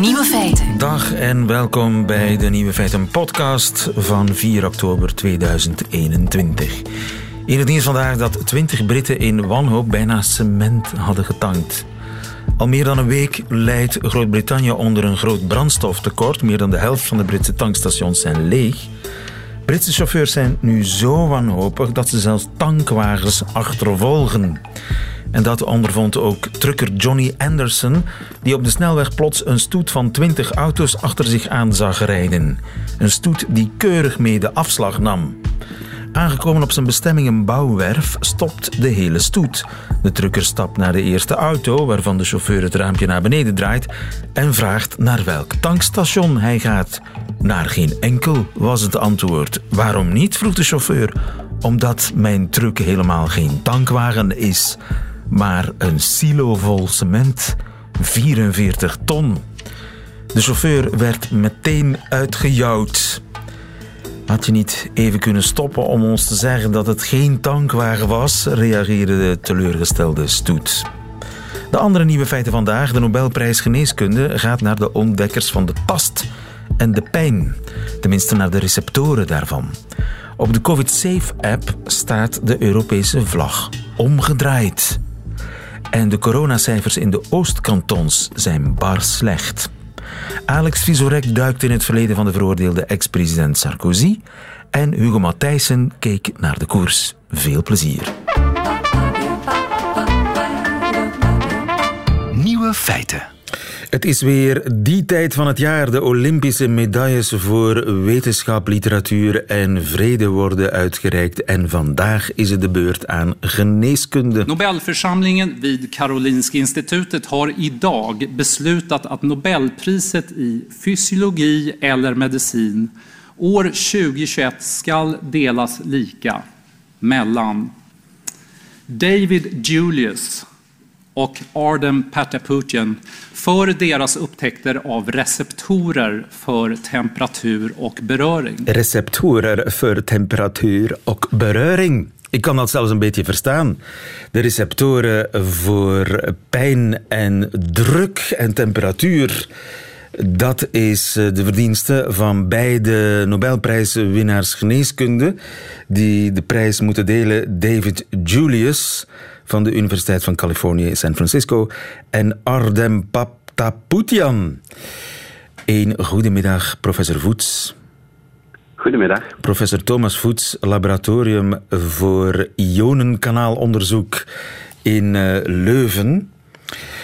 Nieuwe feiten. Dag en welkom bij de Nieuwe Feiten podcast van 4 oktober 2021. In het nieuws vandaag dat 20 Britten in wanhoop bijna cement hadden getankt. Al meer dan een week leidt Groot-Brittannië onder een groot brandstoftekort. Meer dan de helft van de Britse tankstations zijn leeg. Britse chauffeurs zijn nu zo wanhopig dat ze zelfs tankwagens achtervolgen. En dat ondervond ook trucker Johnny Anderson, die op de snelweg plots een stoet van 20 auto's achter zich aan zag rijden. Een stoet die keurig mee de afslag nam. Aangekomen op zijn bestemming een bouwwerf, stopt de hele stoet. De trucker stapt naar de eerste auto, waarvan de chauffeur het raampje naar beneden draait, en vraagt naar welk tankstation hij gaat. Naar geen enkel was het antwoord. Waarom niet? vroeg de chauffeur. Omdat mijn truck helemaal geen tankwagen is, maar een silo vol cement. 44 ton. De chauffeur werd meteen uitgejouwd. Had je niet even kunnen stoppen om ons te zeggen dat het geen tankwagen was? reageerde de teleurgestelde stoet. De andere nieuwe feiten vandaag, de Nobelprijs Geneeskunde, gaat naar de ontdekkers van de tast en de pijn. Tenminste naar de receptoren daarvan. Op de COVID-Safe-app staat de Europese vlag omgedraaid. En de coronacijfers in de Oostkantons zijn bar slecht. Alex Visorek duikt in het verleden van de veroordeelde ex-president Sarkozy. En Hugo Matthijssen keek naar de koers. Veel plezier. Nieuwe feiten. Het is weer die tijd van het jaar. De Olympische medailles voor wetenschap, literatuur en vrede worden uitgereikt. En vandaag is het de beurt aan geneeskunde. Nobelförsamlingen vid Karolinska institutet har idag beslutat att Nobelpriset i fysiologi eller medicin år 2021 ska delas lika mellan David Julius och Arden Pataputian för deras upptäckter av receptorer för temperatur och beröring. Receptorer voor temperatuur och beröring. Ik kan dat zelfs een beetje verstaan. De receptoren voor pijn en druk en temperatuur. Dat is de verdienste van beide Nobelprijswinnaars geneeskunde, die de prijs moeten delen. David Julius van de Universiteit van Californië San Francisco en Ardem Paptaputian. Een goedemiddag, professor Voets. Goedemiddag. Professor Thomas Voets, laboratorium voor ionenkanaalonderzoek in uh, Leuven.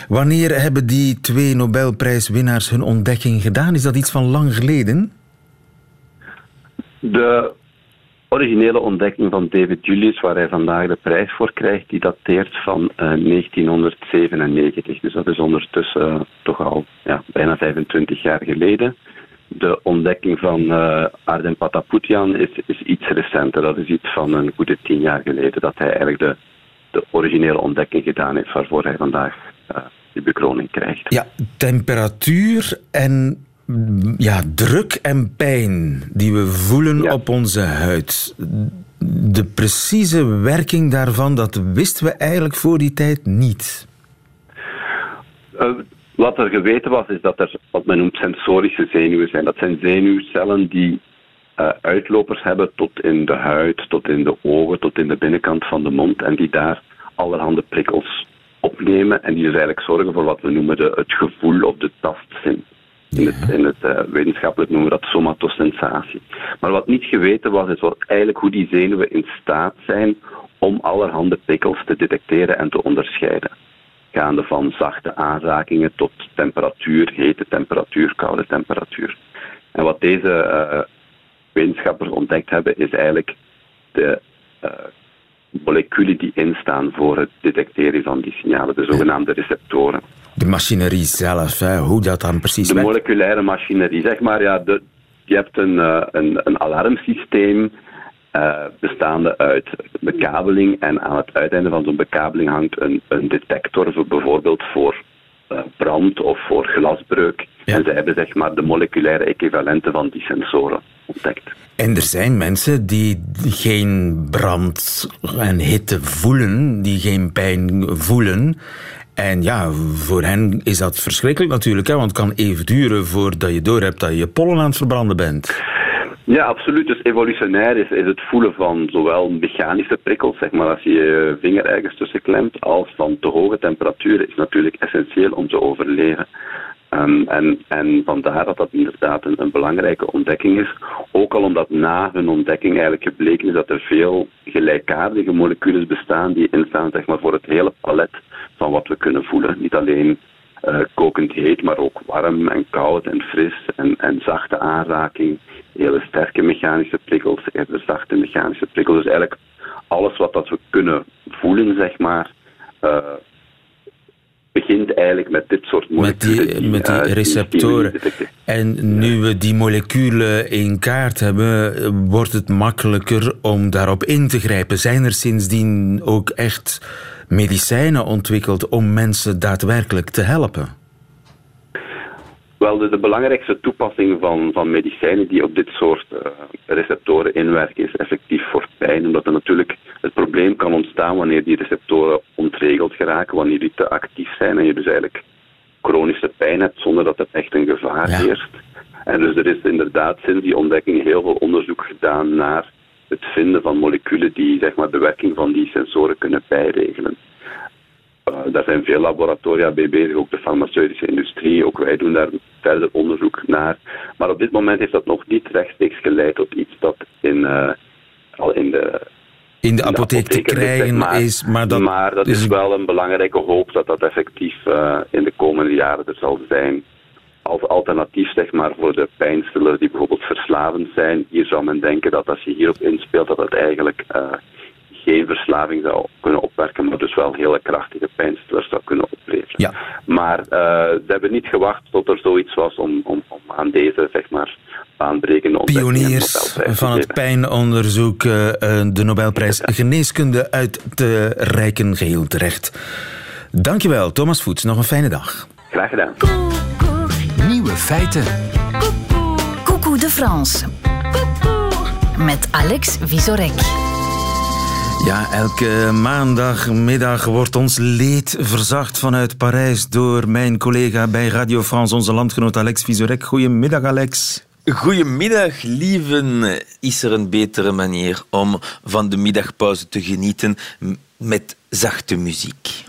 Wanneer hebben die twee Nobelprijswinnaars hun ontdekking gedaan? Is dat iets van lang geleden? De originele ontdekking van David Julius, waar hij vandaag de prijs voor krijgt, die dateert van uh, 1997. Dus dat is ondertussen uh, toch al ja, bijna 25 jaar geleden. De ontdekking van uh, Arden Pataputian is, is iets recenter. Dat is iets van een goede tien jaar geleden dat hij eigenlijk de, de originele ontdekking gedaan heeft waarvoor hij vandaag die bekroning krijgt. Ja, temperatuur en ja, druk en pijn die we voelen Ja. op onze huid. De precieze werking daarvan, dat wisten we eigenlijk voor die tijd niet. Uh, wat er geweten was, is dat er wat men noemt sensorische zenuwen zijn. Dat zijn zenuwcellen die uh, uitlopers hebben tot in de huid, tot in de ogen, tot in de binnenkant van de mond. En die daar allerhande prikkels opnemen. En die dus eigenlijk zorgen voor wat we noemen de, het gevoel of de tastzin. In het, in het uh, wetenschappelijk noemen we dat somatosensatie. Maar wat niet geweten was, is wat eigenlijk hoe die zenuwen in staat zijn om allerhande prikkels te detecteren en te onderscheiden. Gaande van zachte aanrakingen tot temperatuur, hete temperatuur, koude temperatuur. En wat deze uh, wetenschappers ontdekt hebben, is eigenlijk de uh, moleculen die instaan voor het detecteren van die signalen, de zogenaamde receptoren. De machinerie zelf, hè, hoe dat dan precies De werkt. moleculaire machinerie, zeg maar, ja, de, je hebt een, uh, een, een alarmsysteem uh, bestaande uit bekabeling en aan het uiteinde van zo'n bekabeling hangt een, een detector, voor, bijvoorbeeld voor uh, brand of voor glasbreuk. Ja. En zij hebben zeg maar de moleculaire equivalenten van die sensoren ontdekt. En er zijn mensen die geen brand en hitte voelen, die geen pijn voelen. En ja, voor hen is dat verschrikkelijk natuurlijk, hè, want het kan even duren voordat je doorhebt dat je pollen aan het verbranden bent. Ja, absoluut. Dus evolutionair is, is het voelen van zowel mechanische prikkels, zeg maar als je je vinger ergens tussen klemt, als van te hoge temperaturen, is natuurlijk essentieel om te overleven. Um, en, en vandaar dat dat inderdaad een, belangrijke ontdekking is. Ook al omdat na hun ontdekking eigenlijk gebleken is dat er veel gelijkaardige moleculen bestaan die instaan zeg maar, voor het hele palet van wat we kunnen voelen. Niet alleen uh, kokend heet, maar ook warm en koud en fris en, en zachte aanraking. Hele sterke mechanische prikkels, eerder zachte mechanische prikkels. Dus eigenlijk alles wat dat we kunnen voelen, zeg maar. Uh, begint eigenlijk met dit soort moleculen. Met die, met die uh, receptoren. en nu we die moleculen in kaart hebben, wordt het makkelijker om daarop in te grijpen. Zijn er sindsdien ook echt medicijnen ontwikkeld om mensen daadwerkelijk te helpen? Wel, de, de, belangrijkste toepassing van, van medicijnen die op dit soort uh, receptoren inwerken is effectief voor pijn. Omdat er natuurlijk het probleem kan ontstaan wanneer die receptoren ontregeld geraken, wanneer die te actief zijn en je dus eigenlijk chronische pijn hebt zonder dat het echt een gevaar ja. heerst. En dus er is inderdaad sinds die ontdekking heel veel onderzoek gedaan naar het vinden van moleculen die zeg maar, de werking van die sensoren kunnen bijregelen. Uh, daar zijn veel laboratoria bij bezig, ook de farmaceutische industrie. Ook wij doen daar verder onderzoek naar. Maar op dit moment heeft dat nog niet rechtstreeks geleid tot iets dat in, uh, al in de in de apotheek te krijgen maar, is. Maar dat, maar dat is, is, wel een belangrijke hoop dat dat effectief uh, in de komende jaren er zal zijn. Als alternatief zeg maar, voor de pijnstillers die bijvoorbeeld verslavend zijn. Hier zou men denken dat als je hierop inspeelt, dat het eigenlijk geen verslaving zou kunnen opwerken, maar dus wel hele krachtige pijnstillers zou kunnen opleveren. Ja. Maar uh, ze hebben niet gewacht tot er zoiets was om, om, om aan deze zeg maar, baanbrekende Pioniers van het pijnonderzoek uh, de Nobelprijs Geneeskunde uit te reiken geheel terecht. Dankjewel, Thomas Voets. Nog een fijne dag. Graag gedaan. Nieuwe feiten. Coucou de France. Met Alex Visorek. Ja, elke maandagmiddag wordt ons leed verzacht vanuit Parijs door mijn collega bij Radio France, onze landgenoot Alex Visorek. Goedemiddag, Alex. Goedemiddag, lieven. Is er een betere manier om van de middagpauze te genieten met zachte muziek?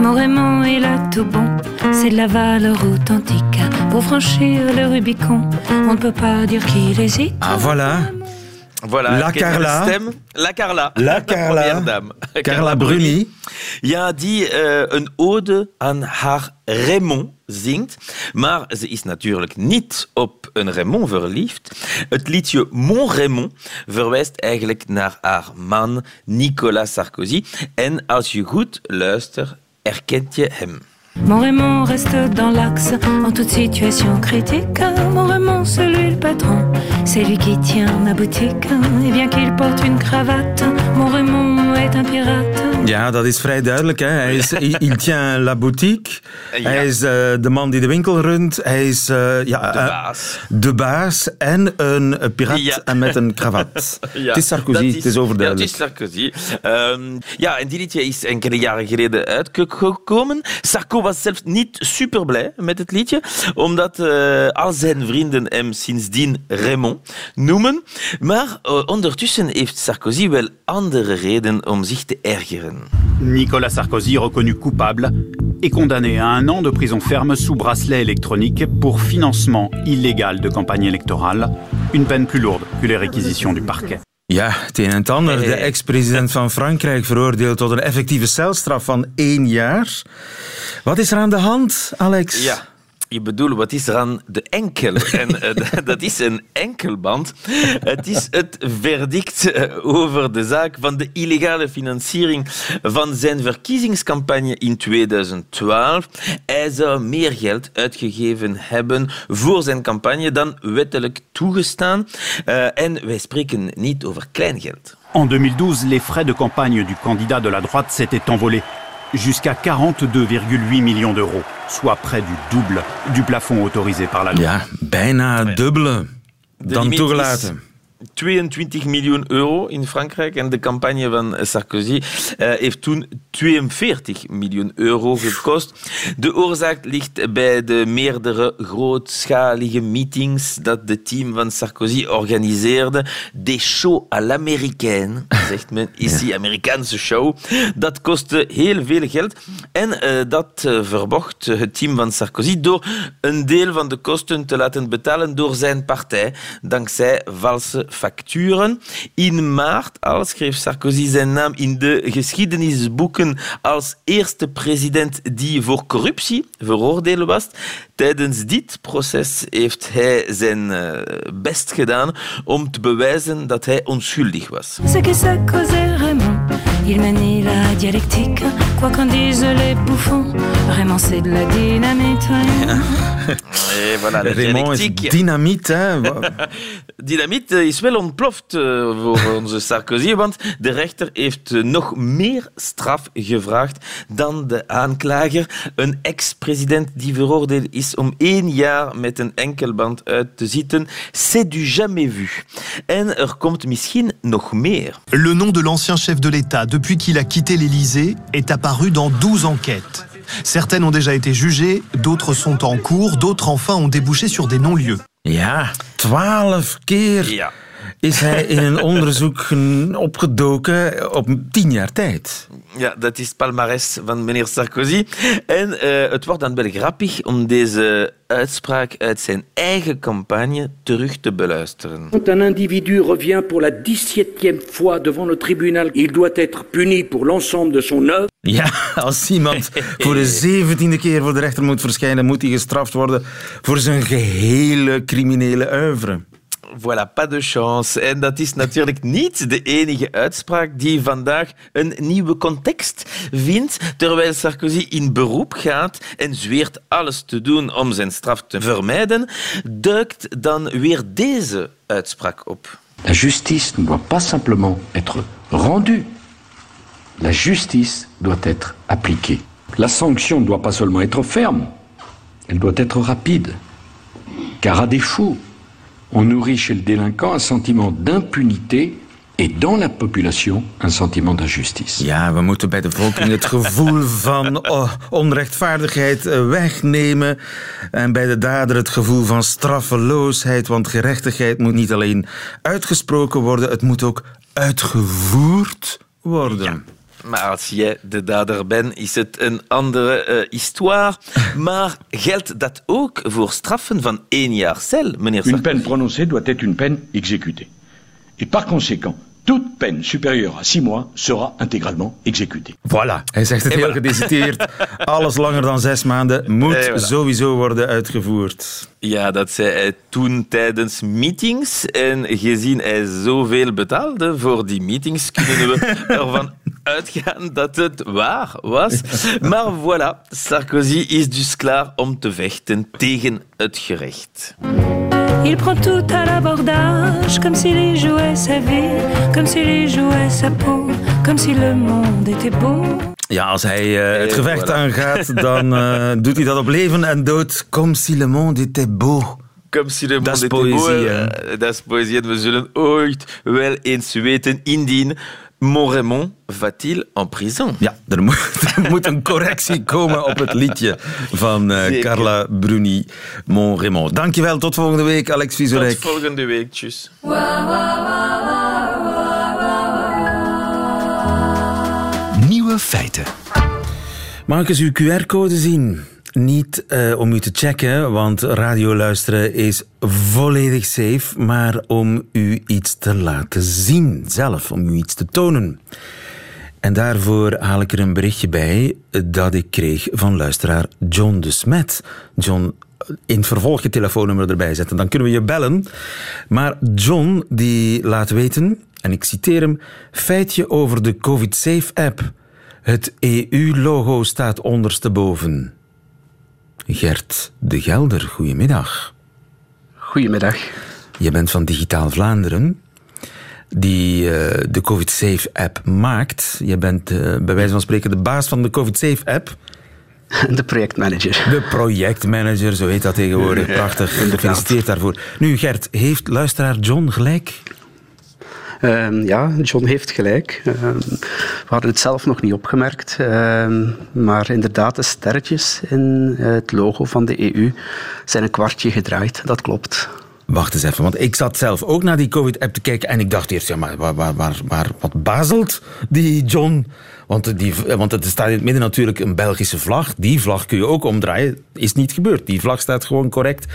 Mon Raymond est là tout bon, c'est de la valeur authentique. Pour franchir le Rubicon, on ne peut pas dire qu'il hésite. Ah voilà. Voilà, La Carla. Stem? La Carla. La Carla. dame. Carla Bruni. Ja, die uh, een ode aan haar Raymond zingt. Maar ze is natuurlijk niet op een Raymond verliefd. Het liedje Mon Raymond verwijst eigenlijk naar haar man Nicolas Sarkozy. En als je goed luistert, herkent je hem. Mon Raymond reste dans l'axe en toute situation critique. Mon Raymond, celui le patron, c'est lui qui tient ma boutique. Et bien qu'il porte une cravate, mon Raymond est un pirate. Ja, dat is vrij duidelijk. Hè. Hij is il tient la boutique. Ja. Hij is uh, de man die de winkel runt. Hij is uh, ja, de, baas. Uh, de baas en een piraat ja. met een kravat. ja, het is Sarkozy, is, het is overduidelijk. Het is Sarkozy. Um, ja, en die liedje is enkele jaren geleden uitgekomen. Sarko was zelfs niet super blij met het liedje, omdat al zijn vrienden hem sindsdien Raymond noemen. Maar ondertussen heeft Sarkozy wel andere redenen om zich te ergeren. Nicolas Sarkozy, reconnu coupable, est condamné à un an de prison ferme sous bracelet électronique pour financement illégal de campagne électorale, une peine plus lourde que les réquisitions du parquet. Ja, het een en het ander. De ex-president van Frankrijk veroordeeld tot een effectieve celstraf van één jaar. Wat is er aan de hand, Alex? Ja. Je bedoelt, wat is er aan de enkel? En uh, dat is een enkelband. Het is het verdict over de zaak van de illegale financiering van zijn verkiezingscampagne in 2012. Hij zou meer geld uitgegeven hebben voor zijn campagne dan wettelijk toegestaan. Uh, en wij spreken niet over kleingeld. En 2012, les frais de campagne du candidat de la droite s'étaient envolés jusqu'à 42,8 millions d'euros, soit près du double du plafond autorisé par la loi. Ja, bijna dubbele dan toegelaten. 22 miljoen euro in Frankrijk. En de campagne van Sarkozy uh, heeft toen 42 miljoen euro gekost. De oorzaak ligt bij de meerdere grootschalige meetings dat de team van Sarkozy organiseerde. Des shows à l'américaine, zegt men ici. Amerikaanse show. Dat kostte heel veel geld. En uh, dat uh, verbocht het team van Sarkozy door een deel van de kosten te laten betalen door zijn partij, dankzij valse facturen. In maart al schreef Sarkozy zijn naam in de geschiedenisboeken als eerste president die voor corruptie veroordeeld was. Tijdens dit proces heeft hij zijn uh, best gedaan om te bewijzen dat hij onschuldig was. Il manie la dialectique, quoi qu'en disent les bouffons. Vraiment, c'est de la dynamite. Et voilà, de dialectiek. dynamiet, hè? dynamiet is wel ontploft voor onze Sarkozy, want de rechter heeft nog meer straf gevraagd dan de aanklager. Een ex-president die veroordeeld is om één jaar met een enkelband uit te zitten. C'est du jamais vu. En er komt misschien nog meer. Le nom de l'ancien chef de l'État depuis qu'il a quitté l'Élysée est apparu dans 12 enquêtes. Certaines ont déjà été jugées, d'autres sont en cours, d'autres enfin ont débouché sur des non-lieux. Ja, twaalf keer Ja. is hij in een onderzoek opgedoken op tien jaar tijd. Ja, dat is het palmarès van meneer Sarkozy. En uh, het wordt dan wel grappig om deze uitspraak uit zijn eigen campagne terug te beluisteren. Quand un individu revient pour la 17e fois devant le tribunal, il doit être puni pour l'ensemble de son œuvre. Ja, als iemand voor de zeventiende keer voor de rechter moet verschijnen, moet hij gestraft worden voor zijn gehele criminele oeuvre. Voilà, pas de chance. En dat is natuurlijk niet de enige uitspraak die vandaag een nieuwe context vindt. Terwijl Sarkozy in beroep gaat en zweert alles te doen om zijn straf te vermijden, duikt dan weer deze uitspraak op. La justice ne doit pas simplement être rendue. La justice doit être appliquée. La sanction ne doit pas seulement être ferme, elle doit être rapide. Car à défaut, on nourrit chez le délinquant un sentiment d'impunité et dans la population un sentiment d'injustice. Ja, we moeten bij de volking het gevoel van oh, onrechtvaardigheid eh, wegnemen en bij de dader het gevoel van straffeloosheid, want gerechtigheid moet niet alleen uitgesproken worden, het moet ook uitgevoerd worden. Maar als jij de dader bent, is het een andere uh, histoire. Maar geldt dat ook voor straffen van één jaar cel, meneer Une peine prononcée doit être une peine exécutée. Et par conséquent, toute peine supérieure à six mois sera intégralement exécutée. Voilà, hij zegt het Et heel voilà. gedeciteerd. Alles langer dan zes maanden moet Et voilà. sowieso worden uitgevoerd. Ja, dat zei hij toen tijdens meetings. En gezien hij zoveel betaalde voor die meetings, kunnen we ervan uitgaan dat het waar was. Maar voilà, Sarkozy is dus klaar om te vechten tegen het gerecht. Il prend tout à l'abordage, comme s'il y jouait sa vie, comme s'il y jouait sa peau, comme si le monde était beau. Ja, als hij eh, het Et gevecht voilà. aangaat, dan eh, doet hij dat op leven en dood. Comme si le monde était beau. Comme si le monde était beau. Eh. Dat is poëzie. En we zullen ooit wel eens weten indien Montremont va-t-il en prison? Ja, er moet, er moet een correctie komen op het liedje van eh. Carla Bruni Montremont. Dankjewel, tot volgende week, Alex Tot Vizorek. volgende week. Tjus. Nieuwe feiten. Mag ik eens uw QR-code zien? Niet eh, om u te checken, want radio luisteren is volledig safe, maar om u iets te laten zien zelf, om u iets te tonen. En daarvoor haal ik er een berichtje bij dat ik kreeg van luisteraar John de Smet. John, in het vervolg je telefoonnummer erbij zetten, dan kunnen we je bellen. Maar John die laat weten, en ik citeer hem, feitje over de COVID-Safe-app. Het EU-logo staat ondersteboven. Gert de Gelder, goedemiddag. Goedemiddag. Je bent van Digitaal Vlaanderen, die eh, de COVID-Safe-app maakt. Je bent eh, bij wijze van spreken de baas van de COVID-Safe-app. De projectmanager. De projectmanager, zo heet dat tegenwoordig. Prachtig, gefeliciteerd daarvoor. Nu, Gert, heeft luisteraar John gelijk? Ehm, ja, John heeft gelijk. Ehm, we hadden het zelf nog niet opgemerkt. Ehm, maar inderdaad, de sterretjes in het logo van de EU zijn een kwartje gedraaid. Dat klopt. Wacht eens even, want ik zat zelf ook naar die COVID-app te kijken en ik dacht eerst, ja, maar waar, waar, waar, wat bazelt die John? Want, die, want het staat in het midden natuurlijk een Belgische vlag. Die vlag kun je ook omdraaien. Is niet gebeurd. Die vlag staat gewoon correct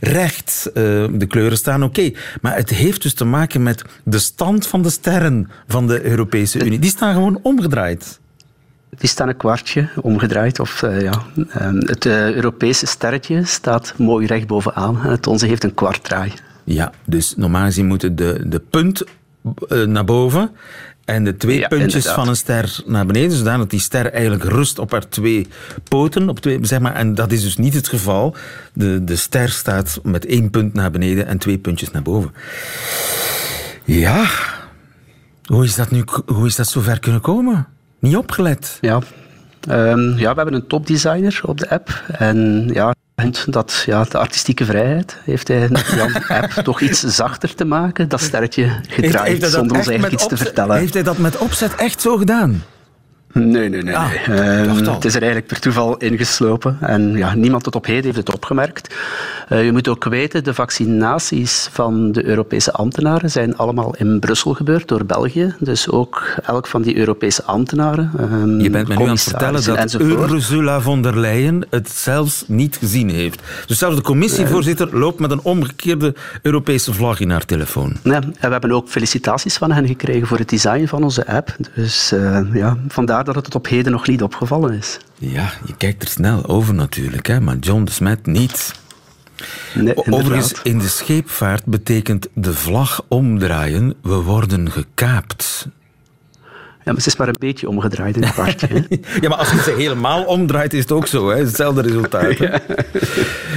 recht. Uh, de kleuren staan oké. Maar het heeft dus te maken met de stand van de sterren van de Europese Unie. Die staan gewoon omgedraaid. Die staan een kwartje omgedraaid. Of, uh, ja. Uh, het Europese sterretje staat mooi recht bovenaan. Het onze heeft een kwartdraai. Ja, dus normaal gezien moeten de, de punt naar boven en de twee Ja, puntjes inderdaad. van een ster naar beneden, zodat die ster eigenlijk rust op haar twee poten. Op twee, zeg maar, en dat is dus niet het geval. De, de ster staat met één punt naar beneden en twee puntjes naar boven. Ja, hoe is dat nu hoe is dat zover kunnen komen? Niet opgelet. Ja. Ehm, ja, we hebben een topdesigner op de app. En ja, dat ja, de artistieke vrijheid heeft hij de app toch iets zachter te maken. Dat sterretje gedraaid, zonder ons eigenlijk iets te vertellen. Heeft hij dat met opzet echt zo gedaan? Nee, nee, nee. Ah, nee. Ehm, het is er eigenlijk per toeval ingeslopen. En ja, niemand tot op heden heeft het opgemerkt. Eh, je moet ook weten, de vaccinaties van de Europese ambtenaren zijn allemaal in Brussel gebeurd, door België. Dus ook elk van die Europese ambtenaren. ehm, Je bent me nu aan het vertellen dat enzovoort. Ursula von der Leyen het zelfs niet gezien heeft. Dus zelfs de commissievoorzitter loopt met een omgekeerde Europese vlag in haar telefoon. Ja, en we hebben ook felicitaties van hen gekregen voor het design van onze app. Dus eh, ja, vandaar dat het op heden nog niet opgevallen is. Ja, je kijkt er snel over natuurlijk, hè, maar John de Smet niet. Nee, Overigens, in de scheepvaart betekent de vlag omdraaien, we worden gekaapt. Ja, maar ze is maar een beetje omgedraaid in een kwartje. Ja, maar als je ze helemaal omdraait, is het ook zo. Hè? Hetzelfde resultaat. hè.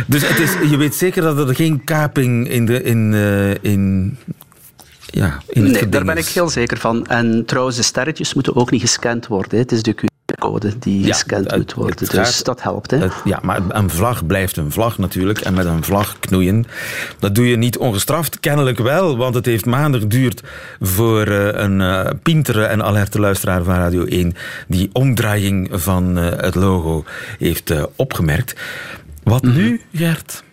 Dus het is, je weet zeker dat er geen kaping in, de, in, eh, in, ja, in het Nee, daar ben ik heel zeker van. En trouwens, de sterretjes moeten ook niet gescand worden. hè. Het is de QR-code die Ja, gescand het- moet worden. het Dus gaat- dat helpt. Hè. Het- ja, maar een vlag blijft een vlag natuurlijk. En met een vlag knoeien, dat doe je niet ongestraft. Kennelijk wel, want het heeft maanden geduurd voor eh, een eh, pintere en alerte luisteraar van Radio 1 die omdraaiing van eh, het logo heeft opgemerkt. Wat Mhm. nu, Gert?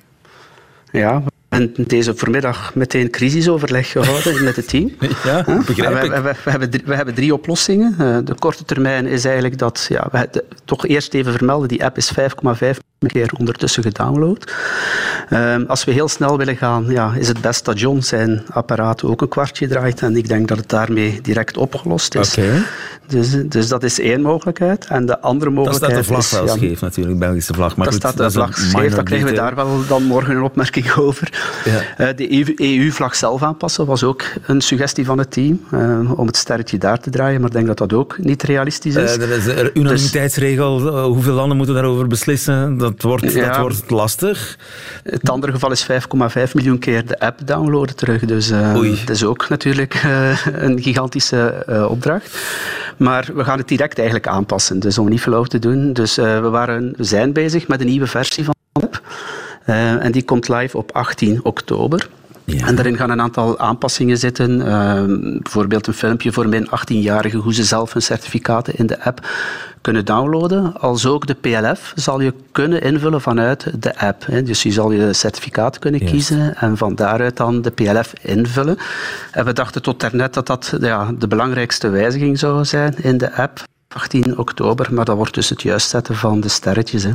Ja, en deze voormiddag meteen crisisoverleg gehouden met het team. Ja, begrijp we, ik. we, we, we hebben drie, we hebben drie oplossingen. Eh, de korte termijn is eigenlijk dat, ja, we, de- toch eerst even vermelden, die app is 5,5 keer ondertussen gedownload. Ehm, als we heel snel willen gaan, ja, is het best dat John zijn apparaat ook een kwartje draait. En ik denk dat het daarmee direct opgelost is. Dus, dus dat is één mogelijkheid. En de andere mogelijkheid staat de vlag wel ja, scheef natuurlijk, Belgische vlag. Maar goed, staat de dat vlag scheef, dan krijgen we daar wel dan morgen een opmerking over. Ja. Eh, de EU-vlag zelf aanpassen was ook een suggestie van het team, eh, om het sterretje daar te draaien, maar ik denk dat dat ook niet realistisch is. Eh, er is een unanimiteitsregel. Eh, hoeveel landen moeten daarover beslissen? Dat wordt, dat wordt lastig. Het andere geval is 5,5 miljoen keer de app downloaden terug. Dus dat is ook natuurlijk een gigantische opdracht. Maar we gaan het direct eigenlijk aanpassen, dus om niet flauw te doen. Dus we, waren, we zijn bezig met een nieuwe versie van en die komt live op 18 oktober. En daarin gaan een aantal aanpassingen zitten. Ehm, bijvoorbeeld een filmpje voor min 18-jarigen hoe ze zelf hun certificaten in de app kunnen downloaden. Als ook de PLF zal je kunnen invullen vanuit de app. Hè. Dus je zal je certificaat kunnen kiezen en van daaruit dan de PLF invullen. En we dachten tot daarnet dat dat ja, de belangrijkste wijziging zou zijn in de app. 18 oktober, maar dat wordt dus het juist zetten van de sterretjes. Hè.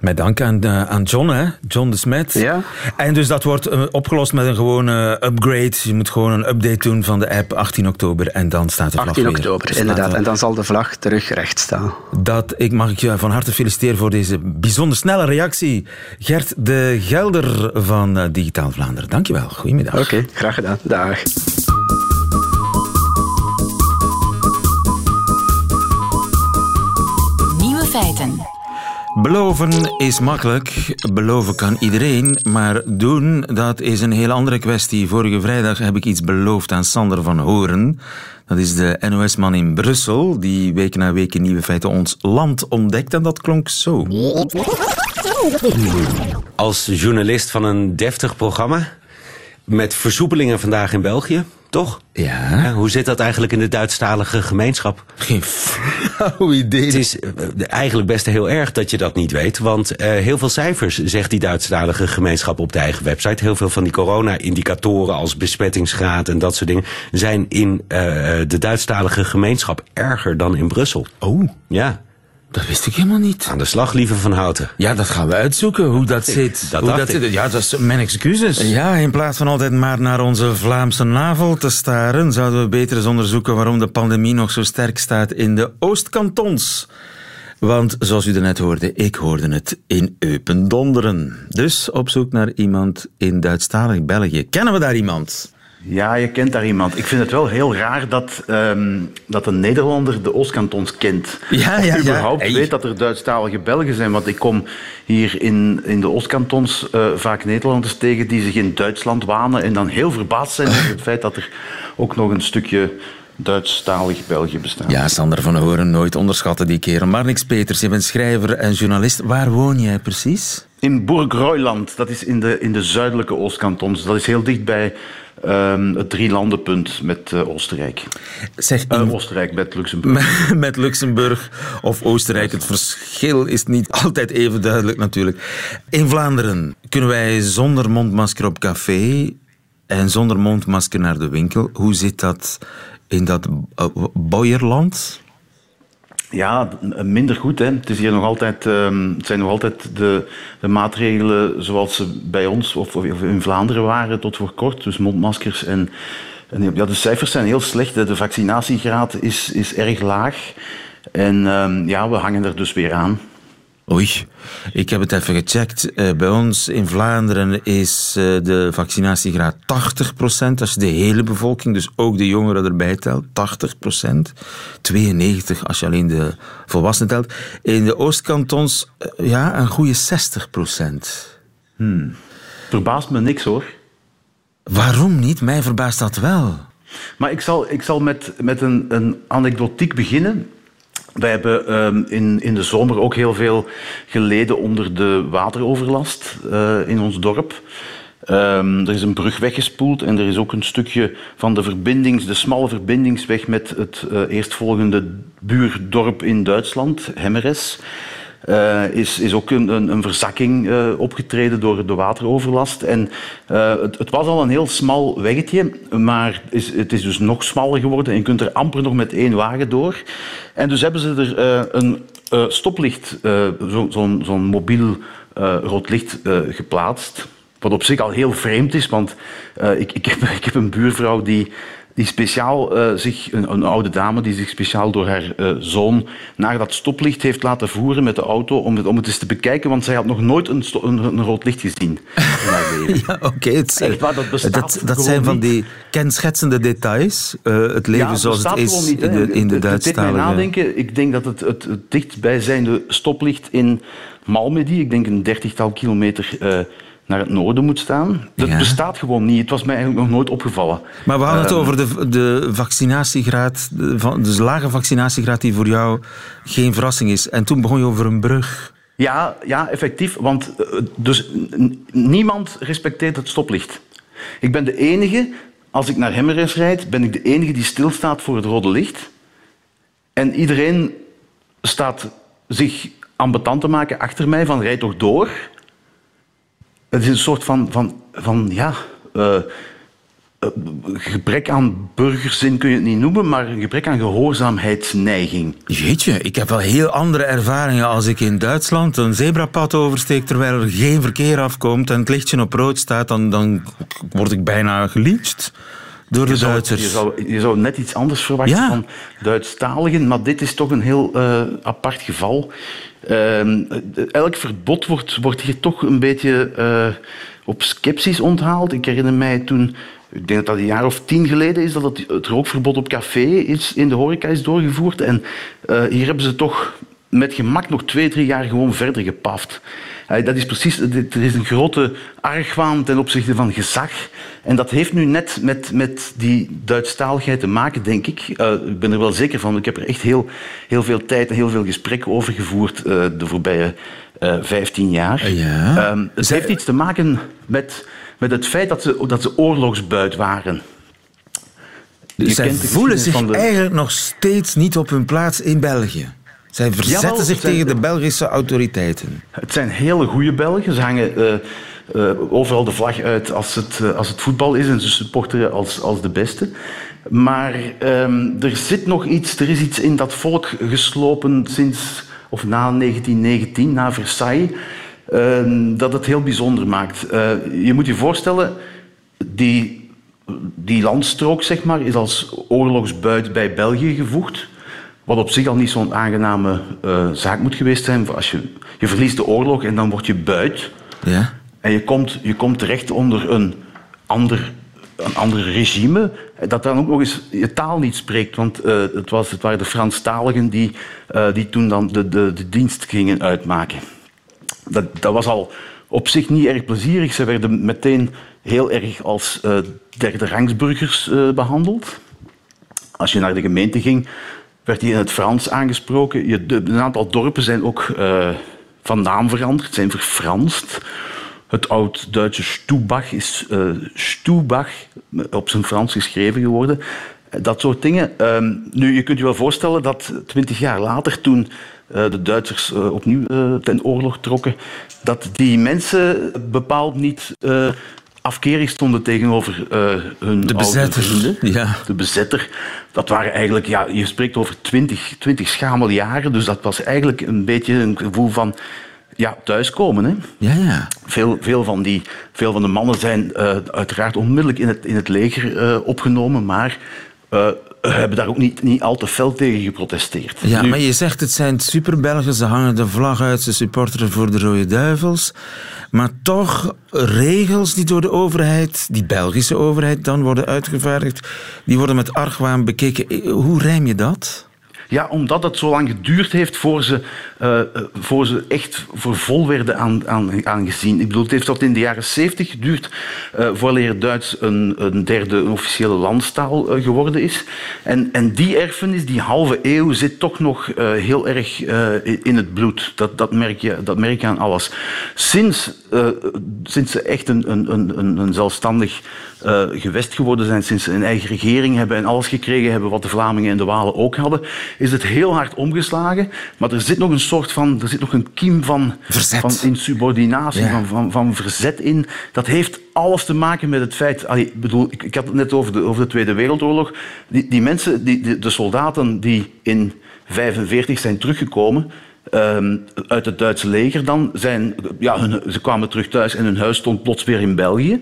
Met dank aan, eh, aan John, hè? John de Smet. Ja. En dus dat wordt eh, opgelost met een gewone upgrade. Je moet gewoon een update doen van de app 18 oktober en dan staat de vlag 18 weer. oktober, inderdaad. er. En dan zal de vlag terug recht staan. Dat, ik mag ik je van harte feliciteren voor deze bijzonder snelle reactie. Gert de Gelder van eh, Digitaal Vlaanderen. Dankjewel. Goedemiddag. Oké, graag gedaan. Dag. Beloven is makkelijk, beloven kan iedereen, maar doen, dat is een heel andere kwestie. Vorige vrijdag heb ik iets beloofd aan Sander van Horen. Dat is de NOS-man in Brussel, die week na week Nieuwe Feiten ons land ontdekt. En dat klonk zo. Als journalist van een deftig programma met versoepelingen vandaag in België. Toch? Ja. Hoe zit dat eigenlijk in de Duitsstalige gemeenschap? Geen flauw idee. Het is eh, eigenlijk best heel erg dat je dat niet weet. Want eh, heel veel cijfers zegt die Duitsstalige gemeenschap op de eigen website. Heel veel van die corona-indicatoren als besmettingsgraad en dat soort dingen... zijn in eh, de Duitsstalige gemeenschap erger dan in Brussel. Oh. Ja. Dat wist ik helemaal niet. Aan de slag, lieve Van Houten. Ja, dat gaan we uitzoeken, hoe dat zit. Dat hoe dat ik. zit. Ja, dat is mijn excuses. Ja, in plaats van altijd maar naar onze Vlaamse navel te staren, zouden we beter eens onderzoeken waarom de pandemie nog zo sterk staat in de Oostkantons. Want, zoals u net hoorde, ik hoorde het in Eupen donderen. Dus op zoek naar iemand in Duitsstalig België. Kennen we daar iemand? Ja, je kent daar iemand. Ik vind het wel heel raar dat, ehm, dat een Nederlander de Oostkantons kent. Ja, Of ja, ja. überhaupt Hey. weet dat er Duitsstalige Belgen zijn. Want ik kom hier in, in de Oostkantons eh, vaak Nederlanders tegen die zich in Duitsland wanen en dan heel verbaasd zijn over het feit dat er ook nog een stukje Duitsstalig België bestaat. Ja, Sander van Horen, nooit onderschatten die kerel. Marnix Peters, je bent schrijver en journalist. Waar woon jij precies? In Burgroiland, dat is in de, in de zuidelijke Oostkantons. Dat is heel dicht bij ehm, het drielandenpunt met eh, Oostenrijk. Zeg, Eh, Oostenrijk met Luxemburg. Met- Met Luxemburg of Oostenrijk. Het verschil is niet altijd even duidelijk natuurlijk. In Vlaanderen kunnen wij zonder mondmasker op café en zonder mondmasker naar de winkel. Hoe zit dat in dat uh, Boyerland? Ja, m- minder goed. Hè. Het, is hier nog altijd, ehm, het zijn nog altijd de, de maatregelen zoals ze bij ons of, of in Vlaanderen waren tot voor kort. Dus mondmaskers en, en ja, de cijfers zijn heel slecht. De vaccinatiegraad is, is erg laag. En ehm, ja, we hangen er dus weer aan. Oei, ik heb het even gecheckt. Eh, bij ons in Vlaanderen is eh, de vaccinatiegraad 80% Als je de hele bevolking, dus ook de jongeren erbij telt, 80% 92 als je alleen de volwassenen telt. In de Oostkantons, eh, ja, een goede 60% Hmm. Verbaast me niks hoor. Waarom niet? Mij verbaast dat wel. Maar ik zal, ik zal met, met een, een anekdotiek beginnen. Wij hebben ehm, in, in de zomer ook heel veel geleden onder de wateroverlast eh, in ons dorp. Ehm, er is een brug weggespoeld en er is ook een stukje van de, verbindings, de smalle verbindingsweg met het eh, eerstvolgende buurdorp in Duitsland, Hemmeres. Eh, is, is ook een, een, verzakking eh, opgetreden door de wateroverlast. En eh, het, het was al een heel smal weggetje, maar is, het is dus nog smaller geworden en je kunt er amper nog met één wagen door. En dus hebben ze er een stoplicht, eh, zo- zo'n zo'n mobiel rood licht geplaatst. Wat op zich al heel vreemd is, want ik, ik, ik heb een buurvrouw die, die speciaal eh, zich, een, een oude dame, die zich speciaal door haar eh, zoon naar dat stoplicht heeft laten voeren met de auto om het, om het eens te bekijken, want zij had nog nooit een, een, een rood licht gezien in haar leven. Ja, oké. Echt waar, dat bestaat dat, dat zijn van niet. die kenschetsende details. eh, het leven Ja, zoals het is niet, in de, in de Duitsstalige... nadenken. Ik denk dat het, het, het dichtstbijzijnde stoplicht in Malmedy, ik denk een dertigtal kilometer naar het noorden moet staan. Dat Ja. bestaat gewoon niet. Het was mij eigenlijk nog nooit opgevallen. Maar we hadden het Ehm, over de, de vaccinatiegraad, de, dus lage vaccinatiegraad die voor jou geen verrassing is. En toen begon je over een brug. Ja, ja, effectief. Want eh, dus niemand respecteert het stoplicht. Ik ben de enige, als ik naar Hemmeres rijd, ben ik de enige die stilstaat voor het rode licht. En iedereen staat zich ambetant te maken achter mij van rijd toch door. Het is een soort van, van, van ja, eh, eh, gebrek aan burgerzin kun je het niet noemen, maar een gebrek aan gehoorzaamheidsneiging. Jeetje, ik heb wel heel andere ervaringen als ik in Duitsland een zebrapad oversteek terwijl er geen verkeer afkomt en het lichtje op rood staat, dan, dan word ik bijna geliefd door de Je zou, Duitsers. je, zou, je zou net iets anders verwachten Ja. van Duitsstaligen, maar dit is toch een heel eh, apart geval. Ehm, elk verbod wordt, wordt hier toch een beetje eh, op sceptisch onthaald. Ik herinner mij toen, ik denk dat dat een jaar of tien geleden is, dat het, het rookverbod op café is, in de horeca is doorgevoerd. En eh, hier hebben ze toch met gemak nog twee, drie jaar gewoon verder gepaft. Eh, dat is precies, er is een grote argwaan ten opzichte van gezag. En dat heeft nu net met, met die Duitsstaligheid te maken, denk ik. Eh, ik ben er wel zeker van. Ik heb er echt heel, heel veel tijd en heel veel gesprekken over gevoerd eh, de voorbije eh 15 jaar. Ehm, het heeft iets te maken met, met het feit dat ze, dat ze oorlogsbuit waren. Zij de voelen zich de- eigenlijk nog steeds niet op hun plaats in België. Zij verzetten Jawel, zich tegen de Belgische autoriteiten. Het zijn hele goede Belgen. Ze hangen eh, eh, overal de vlag uit als het, eh, als het voetbal is en ze supporteren als, als de beste. Maar ehm, er zit nog iets, er is iets in dat volk geslopen sinds, of na 1919, na Versailles, ehm, dat het heel bijzonder maakt. Je moet je voorstellen, die, die landstrook zeg maar, is als oorlogsbuit bij België gevoegd. Wat op zich al niet zo'n aangename eh, zaak moet geweest zijn. Als je, je verliest de oorlog en dan word je buit. Ja? En je komt, je komt terecht onder een ander, een ander regime. Dat dan ook nog eens je taal niet spreekt. Want eh, het, was, het waren de Franstaligen die, eh, die toen dan de, de, de dienst gingen uitmaken. Dat, dat was al op zich niet erg plezierig. Ze werden meteen heel erg als derde rangsburgers eh, behandeld. Als je naar de gemeente ging, werd je in het Frans aangesproken. Je, een aantal dorpen zijn ook eh, van naam veranderd, zijn verfranst. Het oud-Duitse Stubach is eh Stubach, op zijn Frans geschreven geworden. Eh, Dat soort dingen. Ehm, nu, je kunt je wel voorstellen dat twintig jaar later, toen eh, de Duitsers eh, opnieuw eh, ten oorlog trokken, dat die mensen bepaald niet eh, afkerig stonden tegenover eh, hun De bezetter. vrienden. Ja. De bezetter. Dat waren eigenlijk, ja, je spreekt over twintig, twintig schameljaren, dus dat was eigenlijk een beetje een gevoel van ja, thuiskomen. Hè? Ja, ja. Veel, veel, van die, veel van de mannen zijn eh, uiteraard onmiddellijk in het, in het leger eh, opgenomen, maar hebben daar ook niet, niet al te fel tegen geprotesteerd. Ja, Nu- maar je zegt het zijn superbelgen, ze hangen de vlag uit, ze supporteren voor de Rode Duivels. Maar toch regels die door de overheid, die Belgische overheid dan worden uitgevaardigd, die worden met argwaan bekeken. Hoe rijm je dat? Ja, omdat het zo lang geduurd heeft voor ze, eh, eh, voor ze echt voor vol werden aan, aan, aangezien. Ik bedoel, het heeft tot in de jaren zeventig geduurd uh, Duits een, een derde officiële landstaal geworden is. En, en die erfenis, die halve eeuw, zit toch nog heel erg in het bloed. Dat, dat, merk je, dat merk je aan alles. Sinds, sinds ze echt een, een, een, een zelfstandig gewest geworden zijn, sinds ze een eigen regering hebben en alles gekregen hebben wat de Vlamingen en de Walen ook hadden, is het heel hard omgeslagen. Maar er zit nog een soort van, er zit nog een kiem van, verzet. van insubordinatie, Ja. van, van, van verzet in. Dat heeft alles te maken met het feit. Allee, bedoel, ik, ik had het net over de, over de Tweede Wereldoorlog. Die, die mensen, die, de, de soldaten die in 1945 zijn teruggekomen. ehm, uit het Duitse leger dan, zijn, ja, hun, ze kwamen terug thuis en hun huis stond plots weer in België.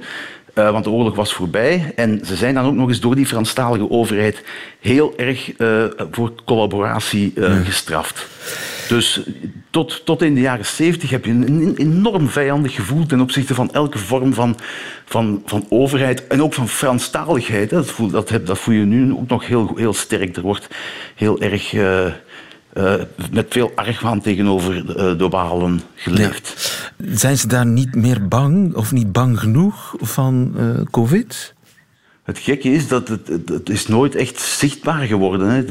Uh, want de oorlog was voorbij. En ze zijn dan ook nog eens door die Franstalige overheid heel erg uh, voor collaboratie uh, ja. gestraft. Dus tot, tot in de jaren zeventig heb je een enorm vijandig gevoel ten opzichte van elke vorm van, van, van overheid en ook van Franstaligheid. Dat voel, dat, heb, dat voel je nu ook nog heel, heel sterk. Er wordt heel erg uh, uh, met veel argwaan tegenover de, de Walen geleefd. Ja. Zijn ze daar niet meer bang of niet bang genoeg van uh, COVID? Het gekke is dat het, het, is nooit echt zichtbaar geworden. Hè.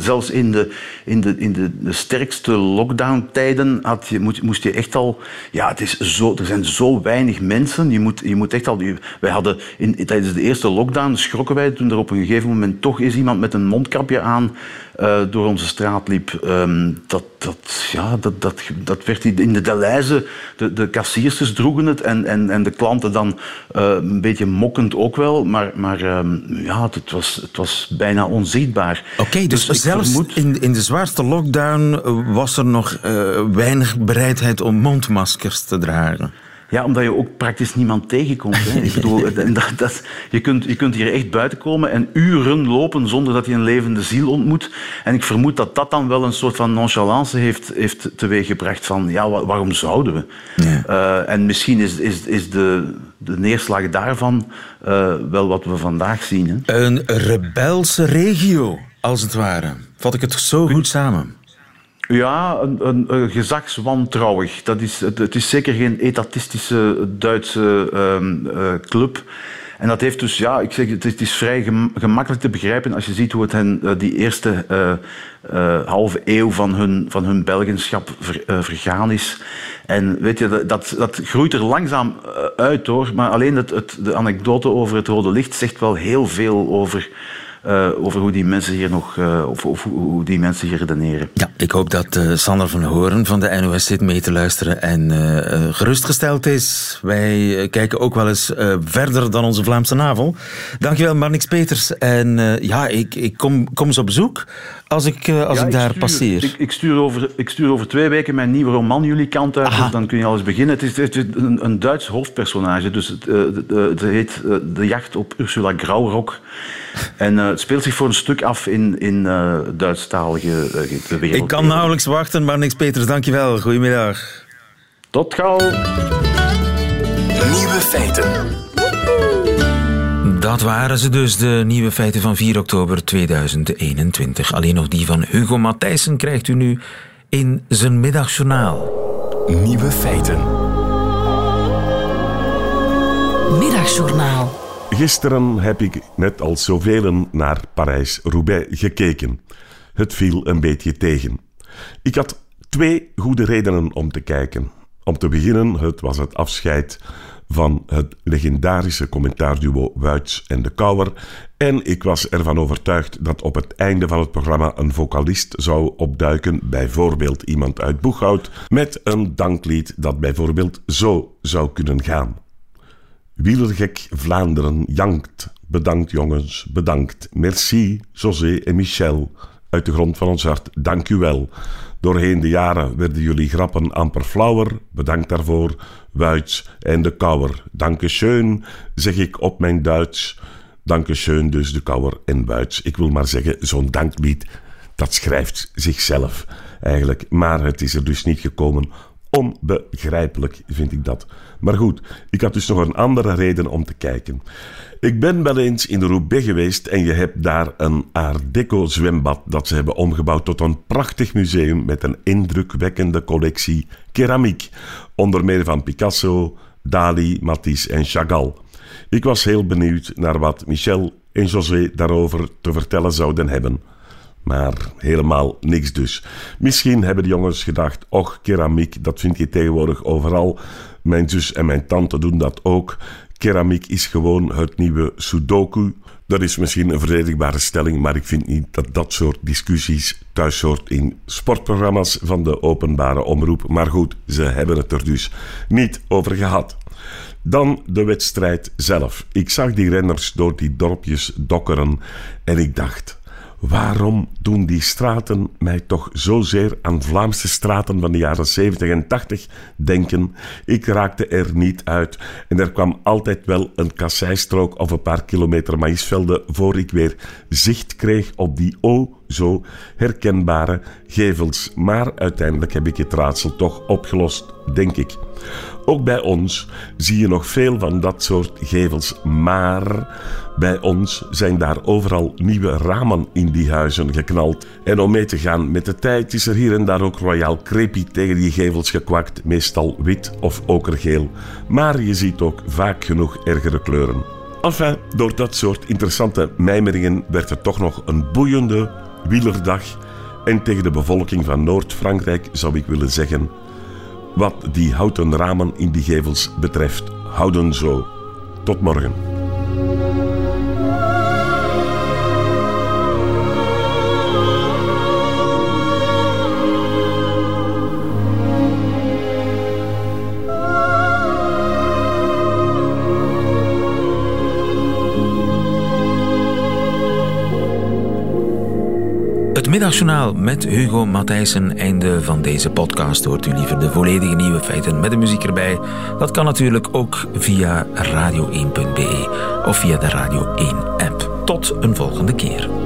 Zelfs in de, in de, in de, sterkste lockdown-tijden had je, moest, je echt al... Ja, het is zo, er zijn zo weinig mensen. Je moet, je moet echt al... Wij hadden in, tijdens de eerste lockdown schrokken wij toen er op een gegeven moment toch eens iemand met een mondkapje aan uh, door onze straat liep. Um, dat, dat, ja, dat, dat, dat werd in de Deleuze... De, de kassiersters droegen het en, en, en de klanten dan uh, een beetje mokkend ook wel. Maar, maar um, ja, het was, het was bijna onzichtbaar. Oké, okay, dus, dus zelfs vermoed... in, in de zwaarste lockdown was er nog uh, weinig bereidheid om mondmaskers te dragen. Ja, omdat je ook praktisch niemand tegenkomt. Hè. Ik bedoel, dat, dat, je, kunt, je kunt hier echt buiten komen en uren lopen zonder dat je een levende ziel ontmoet. En ik vermoed dat dat dan wel een soort van nonchalance heeft, heeft teweeggebracht van, ja, waarom zouden we? Ja. Uh, en misschien is, is, is de, de neerslag daarvan uh, wel wat we vandaag zien. Hè. Een rebelse regio, als het ware. Vat ik het zo goed samen? Ja, een, een, een gezagswantrouwig. Dat is, het, is zeker geen etatistische Duitse um, uh, club. En dat heeft dus, ja, ik zeg, het is, vrij gem, gemakkelijk te begrijpen als je ziet hoe het hen uh, die eerste uh, halve eeuw van hun, van hun Belgenschap ver, vergaan is. En weet je, dat, dat groeit er langzaam uit hoor. Maar alleen het, de anekdote over het rode licht zegt wel heel veel over uh, over hoe die mensen hier nog, uh, of, of, hoe die mensen hier redeneren. Ja, ik hoop dat uh, Sander van Horen van de NOS zit mee te luisteren en gerustgesteld is. Wij kijken ook wel eens verder dan onze Vlaamse navel. Dankjewel, Marnix Peters. En ja, ik, ik kom, kom eens op bezoek als ik, als ja, ik daar stuur, passeer. Ik, ik, stuur over, ik stuur over twee weken mijn nieuwe roman jullie kant uit. Dus dan kun je al eens beginnen. Het is, het is een, een Duits hoofdpersonage. Dus het, het heet De Jacht op Ursula Grauwrok. En uh, het speelt zich voor een stuk af in, in uh, Duitsstalige uh, wereld. Ik kan nauwelijks wachten, maar niks Peters, dankjewel. Goedemiddag. Tot gauw. Nieuwe feiten. Dat waren ze dus, de nieuwe feiten van 4 oktober 2021. Alleen nog die van Hugo Matthijssen krijgt u nu in zijn middagjournaal. Nieuwe feiten. Middagjournaal. Gisteren heb ik, net als zoveel, naar Parijs-Roubaix gekeken. Het viel een beetje tegen. Ik had twee goede redenen om te kijken. Om te beginnen, het was het afscheid van het legendarische commentaarduo Wuits en de Kouwer. En ik was ervan overtuigd dat op het einde van het programma een vocalist zou opduiken, bijvoorbeeld iemand uit Boeghout, met een danklied dat bijvoorbeeld zo zou kunnen gaan. Wielergek Vlaanderen jankt. Bedankt jongens, bedankt. Merci, José en Michel. Uit de grond van ons hart, dank u wel. Doorheen de jaren werden jullie grappen amper flauwer. Bedankt daarvoor, Wuits en de Kouwer. Dankeschön, zeg ik op mijn Duits. Dankeschön dus, de Kouwer en Wuits. Ik wil maar zeggen, zo'n danklied, dat schrijft zichzelf eigenlijk. Maar het is er dus niet gekomen Onbegrijpelijk vind ik dat. Maar goed, ik had dus nog een andere reden om te kijken. Ik ben wel eens in de Roubaix geweest en je hebt daar een Art Deco zwembad dat ze hebben omgebouwd tot een prachtig museum met een indrukwekkende collectie keramiek. Onder meer van Picasso, Dali, Matisse en Chagall. Ik was heel benieuwd naar wat Michel en José daarover te vertellen zouden hebben. Maar helemaal niks dus. Misschien hebben de jongens gedacht: och, keramiek, dat vind je tegenwoordig overal. Mijn zus en mijn tante doen dat ook. Keramiek is gewoon het nieuwe Sudoku. Dat is misschien een verdedigbare stelling, maar ik vind niet dat dat soort discussies thuis hoort in sportprogramma's van de openbare omroep. Maar goed, ze hebben het er dus niet over gehad. Dan de wedstrijd zelf. Ik zag die renners door die dorpjes dokkeren en ik dacht: Waarom doen die straten mij toch zozeer aan Vlaamse straten van de jaren 70 en 80 denken? Ik raakte er niet uit en er kwam altijd wel een kasseistrook of een paar kilometer maïsvelden voor ik weer zicht kreeg op die o zo herkenbare gevels. Maar uiteindelijk heb ik het raadsel toch opgelost, denk ik. Ook bij ons zie je nog veel van dat soort gevels, maar bij ons zijn daar overal nieuwe ramen in die huizen geknald. En om mee te gaan met de tijd is er hier en daar ook royaal crepi tegen die gevels gekwakt, meestal wit of okergeel. Maar je ziet ook vaak genoeg ergere kleuren. Enfin, door dat soort interessante mijmeringen werd er toch nog een boeiende wielerdag. En tegen de bevolking van Noord-Frankrijk zou ik willen zeggen wat die houten ramen in die gevels betreft, houden zo. Tot morgen. Middagjournaal met Hugo Matthijssen. Einde van deze podcast. Hoort u liever de volledige nieuwe feiten met de muziek erbij? Dat kan natuurlijk ook via radio1.be of via de Radio 1 app. Tot een volgende keer.